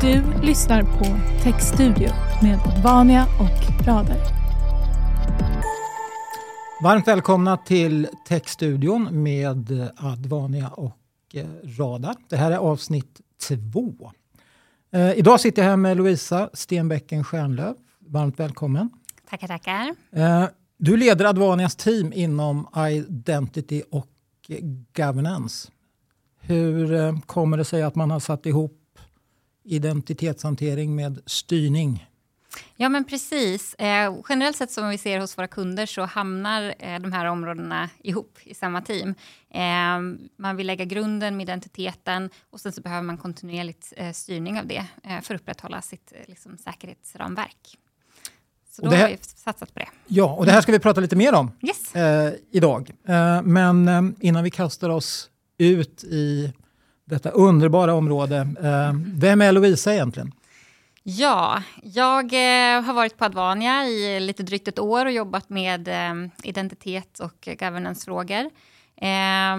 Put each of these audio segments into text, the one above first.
Du lyssnar på Textstudio med Vania och Rader. Varmt välkomna till Textstudion med Advania och eh, Radar. Det här är avsnitt två. Eh, idag sitter jag här med Lovisa Stenbäcken Stjärnlöf. Varmt välkommen. Tackar, tackar. Eh, du leder Advanias team inom Identity och Governance. Hur eh, kommer det sig att man har satt ihop identitetshantering med styrning? Ja, men precis. Eh, generellt sett som vi ser hos våra kunder så hamnar eh, de här områdena ihop i samma team. Eh, man vill lägga grunden med identiteten och sen så behöver man kontinuerligt styrning av det för att upprätthålla sitt liksom, säkerhetsramverk. Så då här- har vi satsat på det. Ja, och det här ska vi prata lite mer om Yes. idag. Men innan vi kastar oss ut i detta underbara område. Eh, vem är Lovisa egentligen? Ja, jag eh, har varit på Advania i lite drygt ett år och jobbat med eh, identitet och eh, governance-frågor. Eh,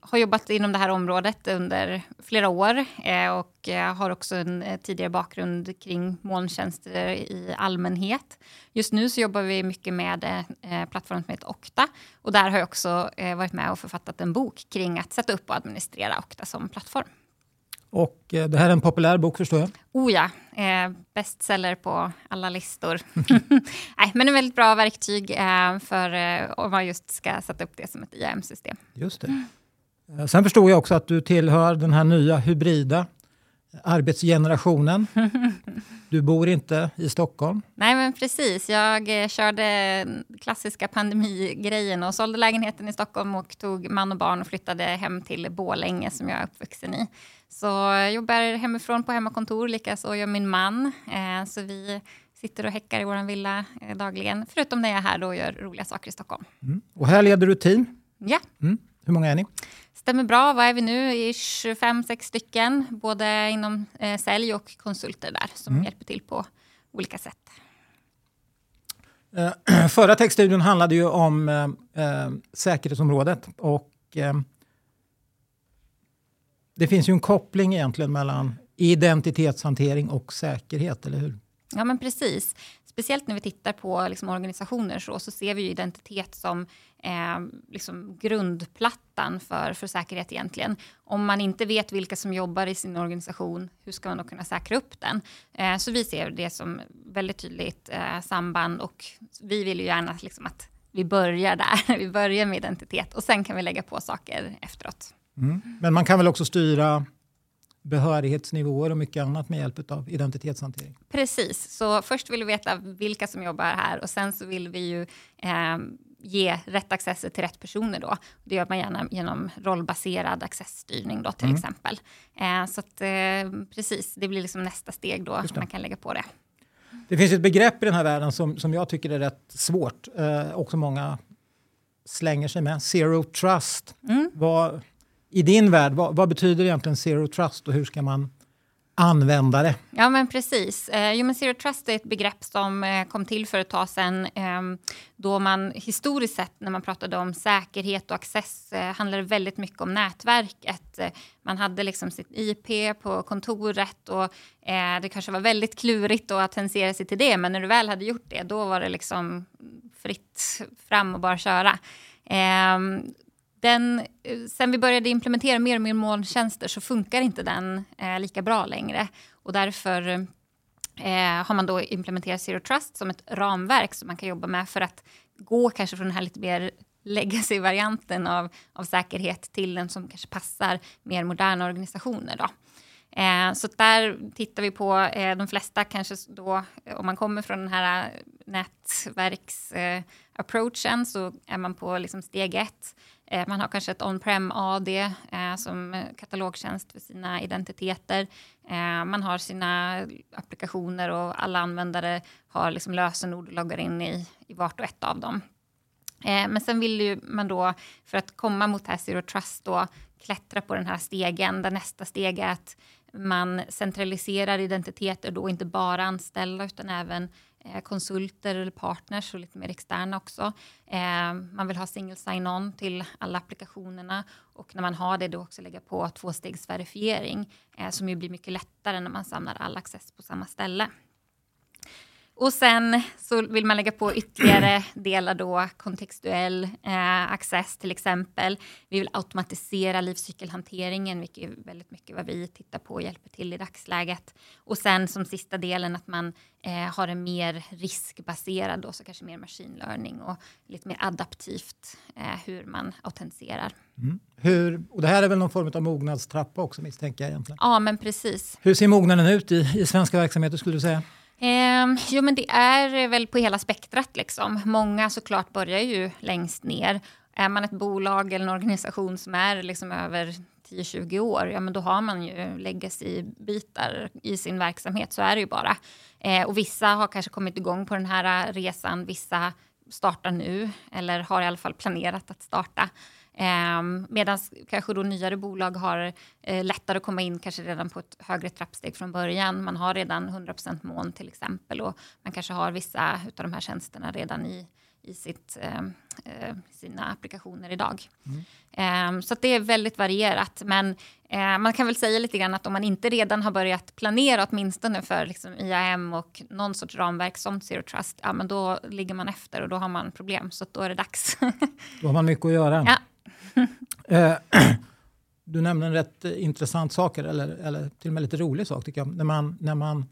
har jobbat inom det här området under flera år eh, och eh, har också en eh, tidigare bakgrund kring molntjänster i allmänhet. Just nu så jobbar vi mycket med eh, plattformen som heter Okta och där har jag också eh, varit med och författat en bok kring att sätta upp och administrera Okta som plattform. Och eh, det här är en populär bok förstår jag. Oh ja, eh, bestseller på alla listor. Nej, men en väldigt bra verktyg eh, för eh, om man just ska sätta upp det som ett IAM-system. Just det. Sen förstod jag också att du tillhör den här nya hybrida arbetsgenerationen. Du bor inte i Stockholm. Nej, men precis. Jag körde klassiska pandemigrejen och sålde lägenheten i Stockholm och tog man och barn och flyttade hem till Borlänge som jag är uppvuxen i. Så jag jobbar hemifrån på hemmakontor, likaså gör min man. Eh, så vi sitter och häckar i vår villa eh, dagligen, förutom när jag är här då och gör roliga saker i Stockholm. Mm. Och här leder du team. Ja, Mm. Hur många är ni? Stämmer bra. Vad är vi nu? I 25-6 stycken, både inom eh, sälj och konsulter där som hjälper till på olika sätt. Eh, Förra textstudion handlade ju om eh, säkerhetsområdet. Och, det finns ju en koppling egentligen mellan identitetshantering och säkerhet, eller hur? Ja, men precis. Speciellt när vi tittar på liksom, organisationer så, så ser vi ju identitet som eh, liksom grundplattan för, för säkerhet egentligen. Om man inte vet vilka som jobbar i sin organisation, hur ska man då kunna säkra upp den? Eh, så vi ser det som väldigt tydligt eh, samband och vi vill ju gärna liksom, att vi börjar där. Vi börjar med identitet och sen kan vi lägga på saker efteråt. Men man kan väl också styra behörighetsnivåer och mycket annat med hjälp av identitetshantering? Precis, så först vill vi veta vilka som jobbar här och sen så vill vi ju eh, ge rätt accesser till rätt personer då. Det gör man gärna genom rollbaserad accessstyrning då till exempel. Eh, så att, eh, precis, det blir liksom nästa steg då man kan lägga på det. Det finns ett begrepp i den här världen som, som jag tycker är rätt svårt. Eh, också många slänger sig med. Zero trust. Vad, i din värld, vad, vad betyder egentligen zero trust och hur ska man använda det? Ja, men precis. Eh, jo, men Zero Trust är ett begrepp som eh, kom till för ett tag sedan eh, då man historiskt sett när man pratade om säkerhet och access eh, handlade det väldigt mycket om nätverket. Eh, man hade liksom sitt IP på kontoret och eh, det kanske var väldigt klurigt att attensera sig till det men när du väl hade gjort det då var det liksom fritt fram och bara köra. Ehm, den, eh, sen vi började implementera mer och mer molntjänster så funkar inte den eh, lika bra längre. Och därför eh, har man då implementerat Zero Trust som ett ramverk som man kan jobba med för att gå kanske från den här lite mer legacy-varianten av, av säkerhet till den som kanske passar mer moderna organisationer. Då. Eh, så där tittar vi på eh, de flesta kanske då, eh, om man kommer från den här nätverks-approachen eh, eh så är man på liksom steg ett. Eh, man har kanske ett on-prem AD eh, som katalogtjänst för sina identiteter. Eh, man har sina applikationer och alla användare har liksom lösenord och loggar in i, i vart och ett av dem. Men sen vill ju man då, för att komma mot här Zero Trust, då, klättra på den här stegen, där nästa steg är att man centraliserar identiteter, då inte bara anställda utan även Eh, konsulter eller partners och lite mer externa också. Eh, man vill ha single sign-on till alla applikationerna och när man har det då också lägga på tvåstegsverifiering eh, som ju blir mycket lättare när man samlar all access på samma ställe. Och sen så vill man lägga på ytterligare delar då, kontextuell eh, access till exempel. Vi vill automatisera livscykelhanteringen, vilket är väldigt mycket vad vi tittar på och hjälper till i dagsläget. Och sen som sista delen att man eh, har en mer riskbaserad, då, så kanske mer machine learning och lite mer adaptivt eh, hur man autentiserar. Mm. Hur, och det här är väl någon form av mognadstrappa också misstänker jag egentligen? Ja, men precis. Hur ser mognaden ut i, i svenska verksamheter skulle du säga? Eh, jo, men det är eh, väl på hela spektrat. Liksom. Många såklart börjar ju längst ner. Är man ett bolag eller en organisation som är liksom över 10-20 år, ja men då har man ju legacy-bitar i sin verksamhet. Så är det ju bara. Eh, och vissa har kanske kommit igång på den här eh, resan. Vissa startar nu eller har i alla fall planerat att starta. Eh, Medan kanske då nyare bolag har eh, lättare att komma in kanske redan på ett högre trappsteg från början. Man har redan 100% mån till exempel och man kanske har vissa av de här tjänsterna redan i, i sitt, eh, eh sina applikationer idag. Mm. Ehm, så det är väldigt varierat. Men eh, man kan väl säga lite grann att om man inte redan har börjat planera åtminstone för liksom, IAM och någon sorts ramverk som Zero Trust, ja, men då ligger man efter och då har man problem. Så då är det dags. då har man mycket att göra. Ja. Eh, du nämnde en rätt intressant sak, eller, eller till och med lite rolig sak tycker jag. När man, när man,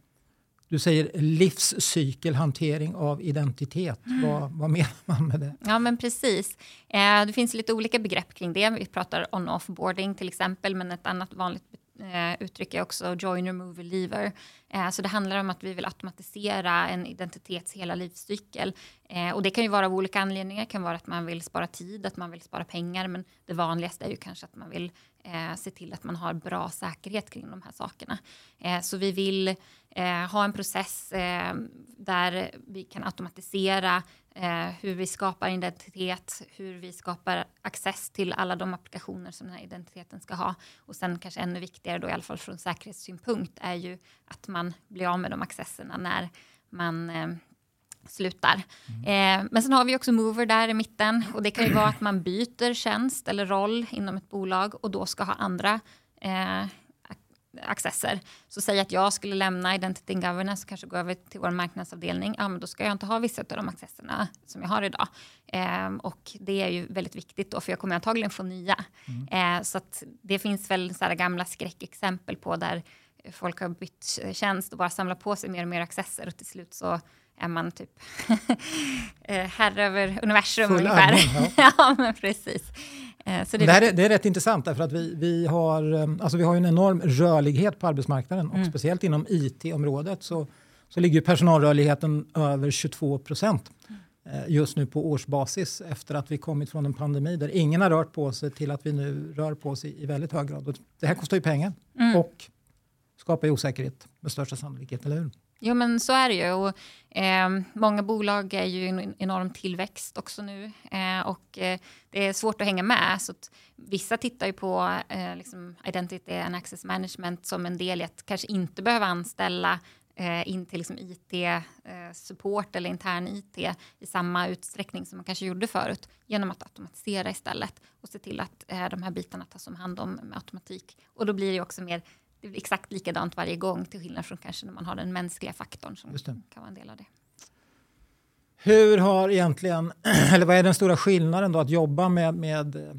du säger livscykelhantering av identitet. Mm. Vad, vad menar man med det? Ja, men precis. Eh, det finns lite olika begrepp kring det. Vi pratar on-off-boarding till exempel, men ett annat vanligt eh, uttryck är också join, remove, lever. Eh, så det handlar om att vi vill automatisera en identitets hela livscykel. Eh, och det kan ju vara av olika anledningar. Det kan vara att man vill spara tid, att man vill spara pengar. Men det vanligaste är ju kanske att man vill eh, se till att man har bra säkerhet kring de här sakerna. Eh, så vi vill eh, ha en process eh, där vi kan automatisera eh, hur vi skapar identitet, hur vi skapar access till alla de applikationer som den här identiteten ska ha. Och sen kanske ännu viktigare då i alla fall från säkerhetssynpunkt är ju att man blir av med de accesserna när man eh, slutar. Mm. Eh, men sen har vi också Mover där i mitten och det kan ju vara att man byter tjänst eller roll inom ett bolag och då ska ha andra eh, accesser. Så säg att jag skulle lämna Identity and Governance och kanske gå över till vår marknadsavdelning. Ja, men då ska jag inte ha vissa av de accesserna som jag har idag. Eh, och det är ju väldigt viktigt då, för jag kommer antagligen få nya. Mm. Eh, så det finns väl så gamla skräckexempel på där folk har bytt tjänst och bara samlat på sig mer och mer accesser och till slut så är man typ eh, herre över universum Full ungefär. Admin, ja. ja, men precis. Eh, så det, det, är, det är rätt intressant därför att vi, vi, har, eh, alltså vi har en enorm rörlighet på arbetsmarknaden och mm. speciellt inom IT-området så, så ligger personalrörligheten över 22 procent just nu på årsbasis efter att vi kommit från en pandemi där ingen har rört på sig till att vi nu rör på oss i, i väldigt hög grad. Och det här kostar ju pengar mm. och skapar ju osäkerhet med största sannolikhet, eller hur? Jo men så är det ju. Och, eh, många bolag är ju en enorm tillväxt också nu eh, och eh, det är svårt att hänga med. Så att vissa tittar ju på eh, liksom identity and access management som en del i att kanske inte behöva anställa eh, in till liksom IT-support eh, eller intern IT i samma utsträckning som man kanske gjorde förut genom att automatisera istället och se till att eh, de här bitarna tas om hand om med automatik. Och då blir det också mer exakt likadant varje gång till skillnad från kanske när man har den mänskliga faktorn som kan vara en del av det. Hur har egentligen, eller vad är den stora skillnaden då att jobba med, med eh,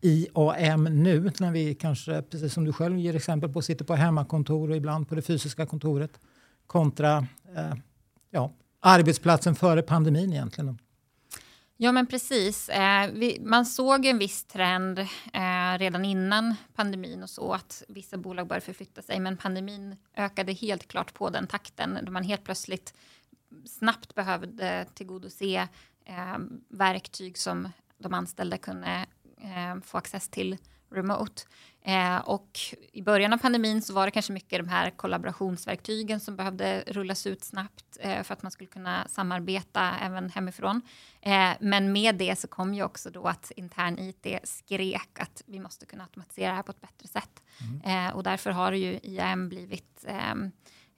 IAM nu när vi kanske, precis som du själv ger exempel på, sitter på hemmakontor och ibland på det fysiska kontoret kontra eh, ja, arbetsplatsen före pandemin egentligen? Ja, men precis. Eh, vi, man såg en viss trend eh, redan innan pandemin och så att vissa bolag började förflytta sig. Men pandemin ökade helt klart på den takten då man helt plötsligt snabbt behövde tillgodose eh, verktyg som de anställda kunde eh, få access till remote. Eh, och I början av pandemin så var det kanske mycket de här kollaborationsverktygen som behövde rullas ut snabbt eh, för att man skulle kunna samarbeta även hemifrån. Eh, men med det så kom ju också då att intern IT skrek att vi måste kunna automatisera det här på ett bättre sätt. Mm. Eh, och därför har ju IAM blivit ehm,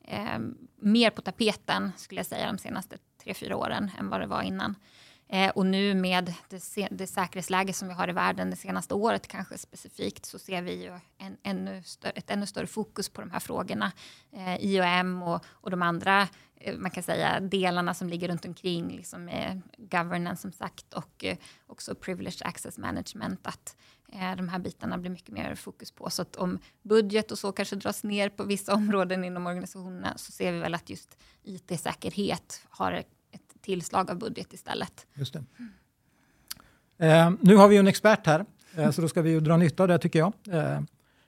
eh, mer på tapeten skulle jag säga de senaste tre, fyra åren än vad det var innan. Eh, och nu med det, det säkerhetsläge som vi har i världen det senaste året kanske specifikt så ser vi ju en, ännu större, ett ännu större fokus på de här frågorna. Eh, IOM och, och de andra eh, man kan säga delarna som ligger runt omkring, liksom, eh, governance som sagt och eh, också privileged access management, att eh, de här bitarna blir mycket mer fokus på. Så att om budget och så kanske dras ner på vissa områden inom organisationerna så ser vi väl att just IT-säkerhet har tillslag av budget istället. Just. Eh, nu har vi ju en expert här, eh, så då ska vi ju dra nytta av det tycker jag. Eh,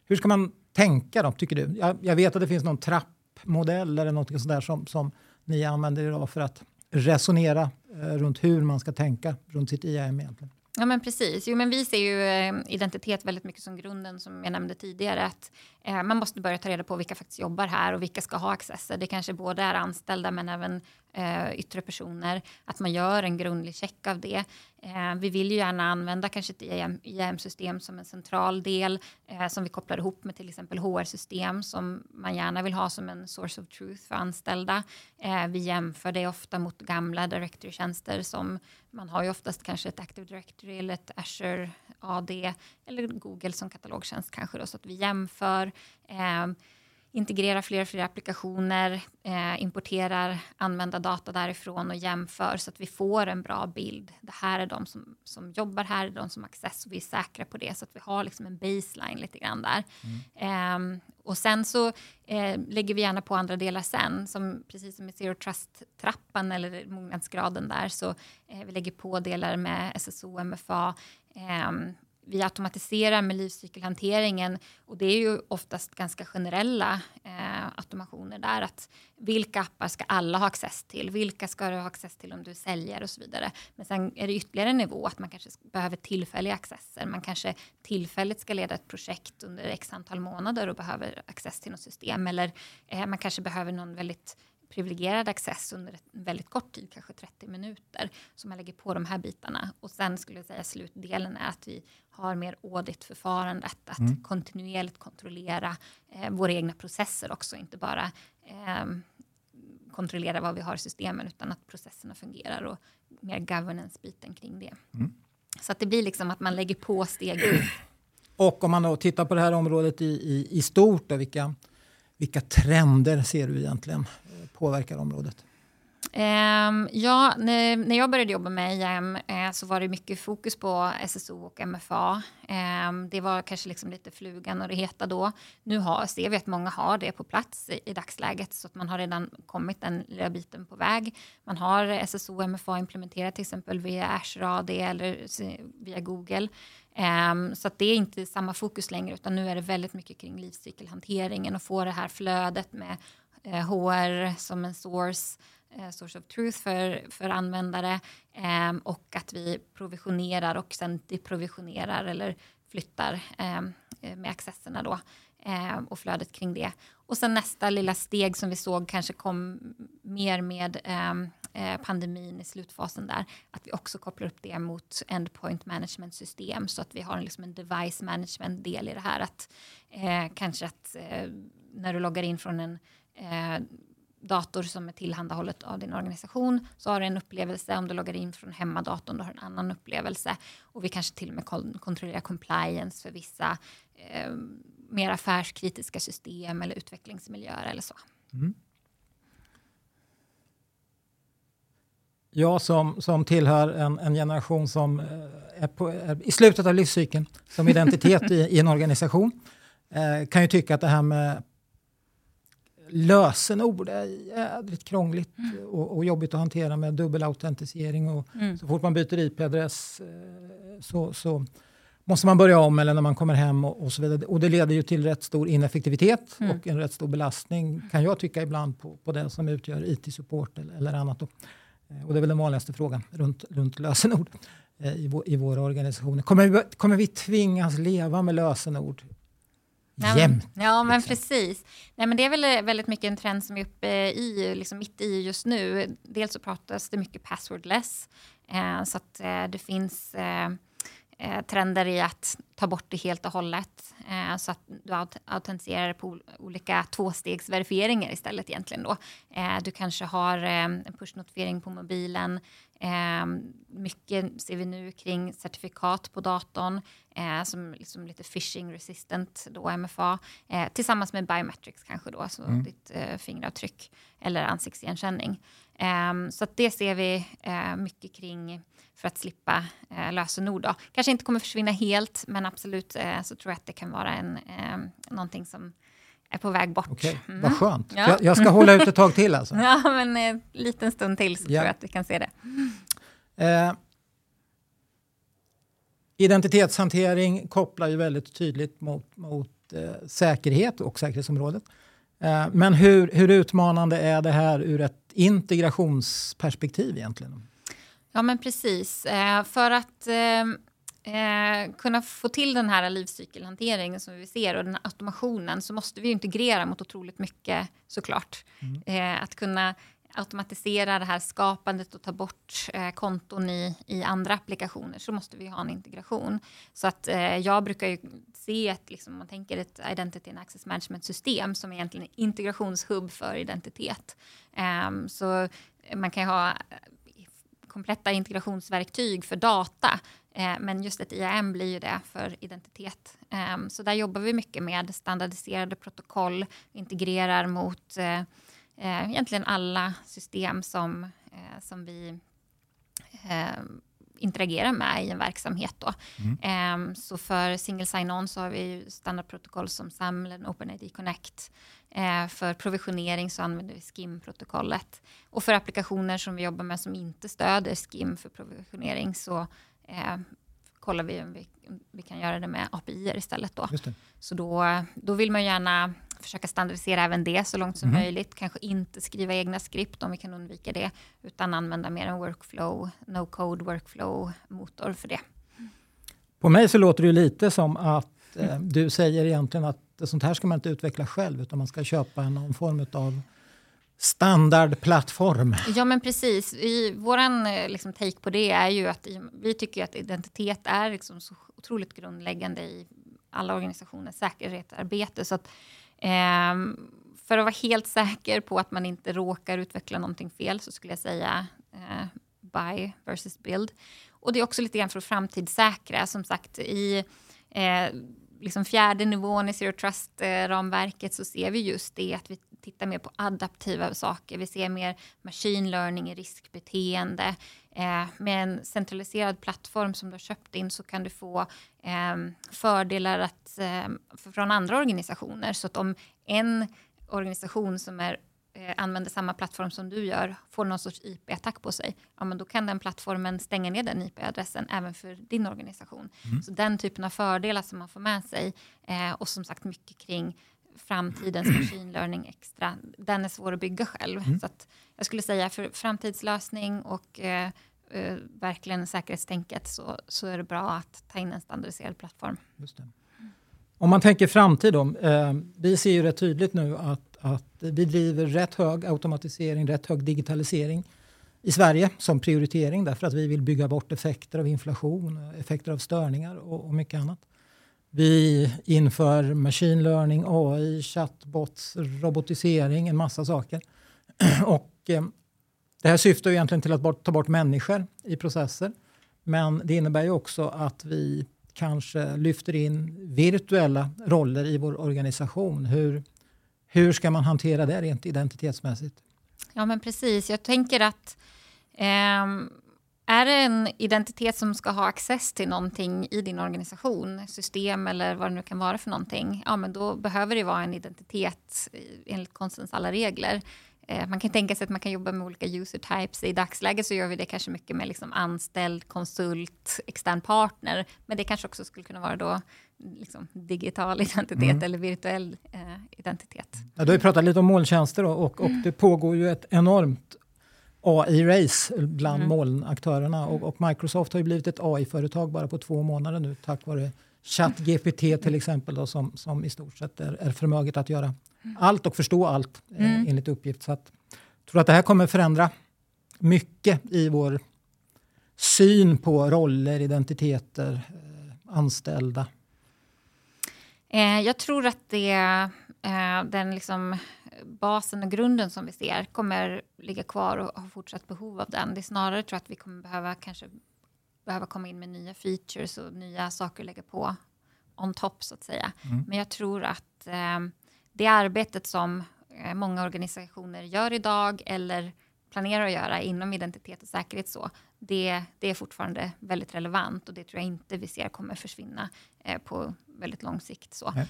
hur ska man tänka då, tycker du? Jag, jag, vet att det finns någon trappmodell eller något sånt där som, som ni använder idag för att resonera eh, runt hur man ska tänka runt sitt IAM egentligen. Ja men precis. Jo, men vi ser ju eh, identitet väldigt mycket som grunden som jag nämnde tidigare. Att, Eh, man måste börja ta reda på vilka faktiskt jobbar här och vilka ska ha accesser. Det kanske både är anställda men även eh, yttre personer. Att man gör en grundlig check av det. Eh, vi vill ju gärna använda kanske ett IAM-system e som en central del eh, som vi kopplar ihop med till exempel HR-system som man gärna vill ha som en source of truth för anställda. Eh, vi jämför det ofta mot gamla directory-tjänster som man har ju oftast kanske ett Active Directory eller ett Azure AD eller Google som katalogtjänst kanske då så att vi jämför eh, integrerar fler och fler applikationer, eh, importerar använda data därifrån och jämför så att vi får en bra bild. Det här är de som, som jobbar här, de som har access och vi är säkra på det så att vi har liksom en baseline lite grann där. Mm. Eh, och sen så eh, lägger vi gärna på andra delar sen, som precis som i Zero Trust-trappan eller mognadsgraden där så eh, vi lägger på delar med SSO, MFA, vi automatiserar med livscykelhanteringen och det är ju oftast ganska generella eh, automationer där. Att vilka appar ska alla ha access till? Vilka ska du ha access till om du säljer och så vidare. Men sen är det ytterligare en nivå att man kanske behöver tillfälliga accesser. Man kanske tillfälligt ska leda ett projekt under x antal månader och behöver access till något system eller eh, man kanske behöver någon väldigt privilegierad access under en väldigt kort tid, kanske 30 minuter, som man lägger på de här bitarna. Och sen skulle jag säga slutdelen är att vi har mer auditförfarandet, att mm. kontinuerligt kontrollera eh, våra egna processer också, inte bara eh, kontrollera vad vi har i systemen, utan att processerna fungerar och mer governance-biten kring det. Mm. Så att det blir liksom att man lägger på steg. Och om man då tittar på det här området i, i, i stort, då, vilka, vilka trender ser du egentligen påverkar området? Um, ja, när, när, jag började jobba med IAM eh, så var det mycket fokus på SSO och MFA. Um, ehm, det var kanske liksom lite flugan och det heta då. Nu har, ser vi att många har det på plats i, i dagsläget så att man har redan kommit den lilla biten på väg. Man har SSO och MFA implementerat till exempel via Azure AD eller via Google. Um, så det är inte samma fokus längre utan nu är det väldigt mycket kring livscykelhanteringen och få det här flödet med Eh, HR som en source, eh, source of truth för, för användare ehm, och att vi provisionerar och sen deprovisionerar eller flyttar ehm, eh, med accesserna då ehm, och flödet kring det. Och sen nästa lilla steg som vi såg kanske kom mer med eh, pandemin i slutfasen där, att vi också kopplar upp det mot endpoint management system så att vi har liksom en device management del i det här. Att eh, kanske att eh, när du loggar in från en eh, dator som är tillhandahållet av din organisation så har du en upplevelse. Om du loggar in från hemmadatorn då har du en annan upplevelse. Och vi kanske till och med kontrollerar compliance för vissa eh, mer affärskritiska system eller utvecklingsmiljöer eller så. Mm. Jag som, som tillhör en, en generation som eh, är, på, är, i slutet av livscykeln som identitet i, i en organisation eh, kan ju tycka att det här med lösenord är jädrigt krångligt mm. och, och, jobbigt att hantera med dubbelautentisering. Och mm. Så fort man byter IP-adress eh, så, så, måste man börja om eller när man kommer hem och, och, så vidare. Och det leder ju till rätt stor ineffektivitet mm. och en rätt stor belastning kan jag tycka ibland på, på det som utgör IT-support eller, eller annat. Då. Eh, och det är väl den vanligaste frågan runt, runt lösenord eh, i, vår, i våra organisationer. Kommer vi, kommer vi tvingas leva med lösenord Ja, jämt. Ja, men liksom. precis. Nej, men det är väl eh, väldigt mycket en trend som är uppe i, liksom mitt i just nu. Dels så pratas det mycket passwordless, eh, så att eh, det finns eh, trender i att ta bort det helt och hållet. Eh, så att du aut autentiserar på olika tvåstegsverifieringar istället egentligen då. Eh, du kanske har eh, en pushnotifiering på mobilen. Eh, mycket ser vi nu kring certifikat på datorn eh, som liksom lite phishing resistant då MFA tillsammans med biometrics kanske då, så mm. ditt fingeravtryck eller ansiktsigenkänning. Um, så det ser vi uh, mycket kring för att slippa uh, lösenord. Då. Kanske inte kommer försvinna helt, men absolut uh, så tror jag att det kan vara en, uh, någonting som är på väg bort. Okej, okay. mm. Vad skönt. Ja. Jag, jag, ska hålla ut ett tag till alltså. ja, men en liten stund till så ja. tror jag att vi kan se det. identitetshantering kopplar ju väldigt tydligt mot, mot säkerhet och säkerhetsområdet. Eh, men hur, hur utmanande är det här ur ett integrationsperspektiv egentligen? Ja men precis. Eh, för att eh, kunna få till den här livscykelhanteringen som vi ser och den automationen så måste vi integrera mot otroligt mycket såklart. Mm. Att kunna automatisera det här skapandet och ta bort eh, konton i, i andra applikationer så måste vi ha en integration. Så att eh, jag brukar ju se ett, liksom, man tänker ett Identity and Access Management system som är egentligen en integrationshubb för identitet. Um, så man kan ju ha eh, kompletta integrationsverktyg för data eh, men just ett IAM blir ju det för identitet. Um, så där jobbar vi mycket med standardiserade protokoll, integrerar mot eh, eh, egentligen alla system som, eh, som vi eh, interagerar med i en verksamhet. Då. Mm. Eh, så för single sign-on så har vi standardprotokoll som SAML OpenID Connect. Eh, för provisionering så använder vi SKIM-protokollet. Och för applikationer som vi jobbar med som inte stöder SKIM för provisionering så eh, kollar vi om vi, vi, kan göra det med API istället. Då. Så då, då vill man gärna försöka standardisera även det så långt som mm. möjligt. Kanske inte skriva egna skript om vi kan undvika det, utan använda mer en workflow, no code workflow motor för det. På mig så låter det lite som att eh, du säger egentligen att sånt här ska man inte utveckla själv, utan man ska köpa någon form av standardplattform. Ja men precis. Vår eh, liksom, take på det är ju att vi tycker att identitet är liksom så otroligt grundläggande i alla organisationers säkerhetsarbete. Så att Ehm, för att vara helt säker på att man inte råkar utveckla någonting fel så skulle jag säga eh, buy versus build. Och det är också lite grann för att framtidssäkra. Som sagt, i eh, liksom fjärde nivån i Zero Trust-ramverket eh, så ser vi just det att vi tittar mer på adaptiva saker. Vi ser mer machine learning i riskbeteende. Eh, med en centraliserad plattform som du har köpt in så kan du få eh, fördelar att, eh, från andra organisationer. Så att om en organisation som är eh, använder samma plattform som du gör får någon sorts IP-attack på sig, ja, men då kan den plattformen stänga ner den IP-adressen även för din organisation. Mm. Så den typen av fördelar som man får med sig eh, och som sagt mycket kring framtidens machine learning extra, den är svår att bygga själv. Mm. Så jag skulle säga för framtidslösning och eh, eh, verkligen säkerhetstänket så, så är det bra att ta in en standardiserad plattform. Om man tänker framtid då, eh, vi ser ju rätt tydligt nu att, att vi driver rätt hög automatisering, rätt hög digitalisering i Sverige som prioritering därför att vi vill bygga bort effekter av inflation, effekter av störningar och, och mycket annat. Vi inför machine learning, AI, chatbots, robotisering, en massa saker. Och, eh, det här syftar egentligen till att bort, ta bort människor i processer. Men det innebär ju också att vi kanske lyfter in virtuella roller i vår organisation. Hur, hur ska man hantera det rent identitetsmässigt? Ja men precis, jag tänker att eh, är det en identitet som ska ha access till någonting i din organisation, system eller vad det nu kan vara för någonting, ja men då behöver det vara en identitet enligt konstens alla regler. Eh, man kan tänka sig att man kan jobba med olika user types. I dagsläget så gör vi det kanske mycket med liksom anställd, konsult, extern partner. Men det kanske också skulle kunna vara då liksom digital identitet mm. eller virtuell eh, identitet. Ja, du har pratat lite om molntjänster och, och, det pågår ju ett enormt AI-race bland mm. molnaktörerna och, och, Microsoft har ju blivit ett AI-företag bara på två månader nu tack vare ChatGPT till exempel då, som, som i stort sett är, är förmöget att göra allt och förstå allt eh, mm. enligt uppgift. Så att, jag tror att det här kommer förändra mycket i vår syn på roller, identiteter, anställda? Eh, jag tror att det, eh, den liksom basen och grunden som vi ser kommer ligga kvar och ha fortsatt behov av den. Det är snarare tror jag att vi kommer behöva kanske behöva komma in med nya features och nya saker att lägga på on top så att säga. Mm. Men jag tror att eh, det arbetet som eh, många organisationer gör idag eller planerar att göra inom identitet och säkerhet så, det, det är fortfarande väldigt relevant och det tror jag inte vi ser kommer försvinna eh, på väldigt lång sikt. Så. Eh,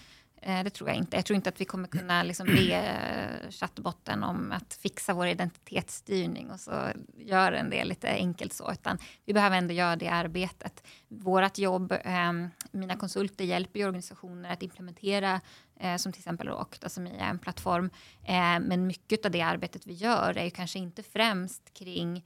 Eh, det tror jag inte. Jag tror inte att vi kommer kunna liksom be eh, chattbotten om att fixa vår identitetsstyrning och så gör den det lite enkelt så, utan vi behöver ändå göra det arbetet. Vårt jobb, ehm, mina konsulter hjälper ju organisationer att implementera eh, som till exempel Okta som är en plattform. Eh, men mycket av det arbetet vi gör är ju kanske inte främst kring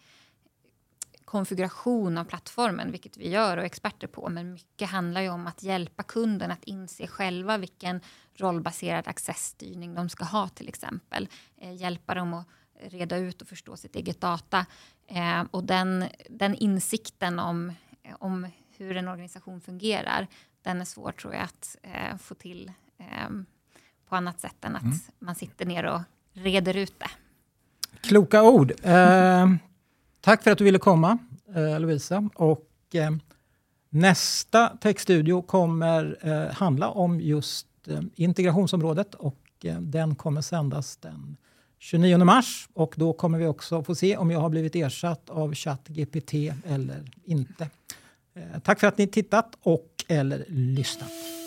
konfiguration av plattformen, vilket vi gör och är experter på. Men mycket handlar ju om att hjälpa kunden att inse själva vilken rollbaserad accessstyrning de ska ha till exempel. Eh, hjälpa dem att reda ut och förstå sitt eget data. Eh, och den, den insikten om, om hur en organisation fungerar, den är svår tror jag att eh, få till eh, på annat sätt än att mm. man sitter ner och reder ut det. Kloka ord. Eh, Tack för att du ville komma, eh, Lovisa. Och, eh, nästa Techstudio kommer eh, handla om just eh, integrationsområdet och eh, den kommer sändas den 29 mars och då kommer vi också få se om jag har blivit ersatt av ChatGPT eller inte. Eh, tack för att ni tittat och eller lyssnat.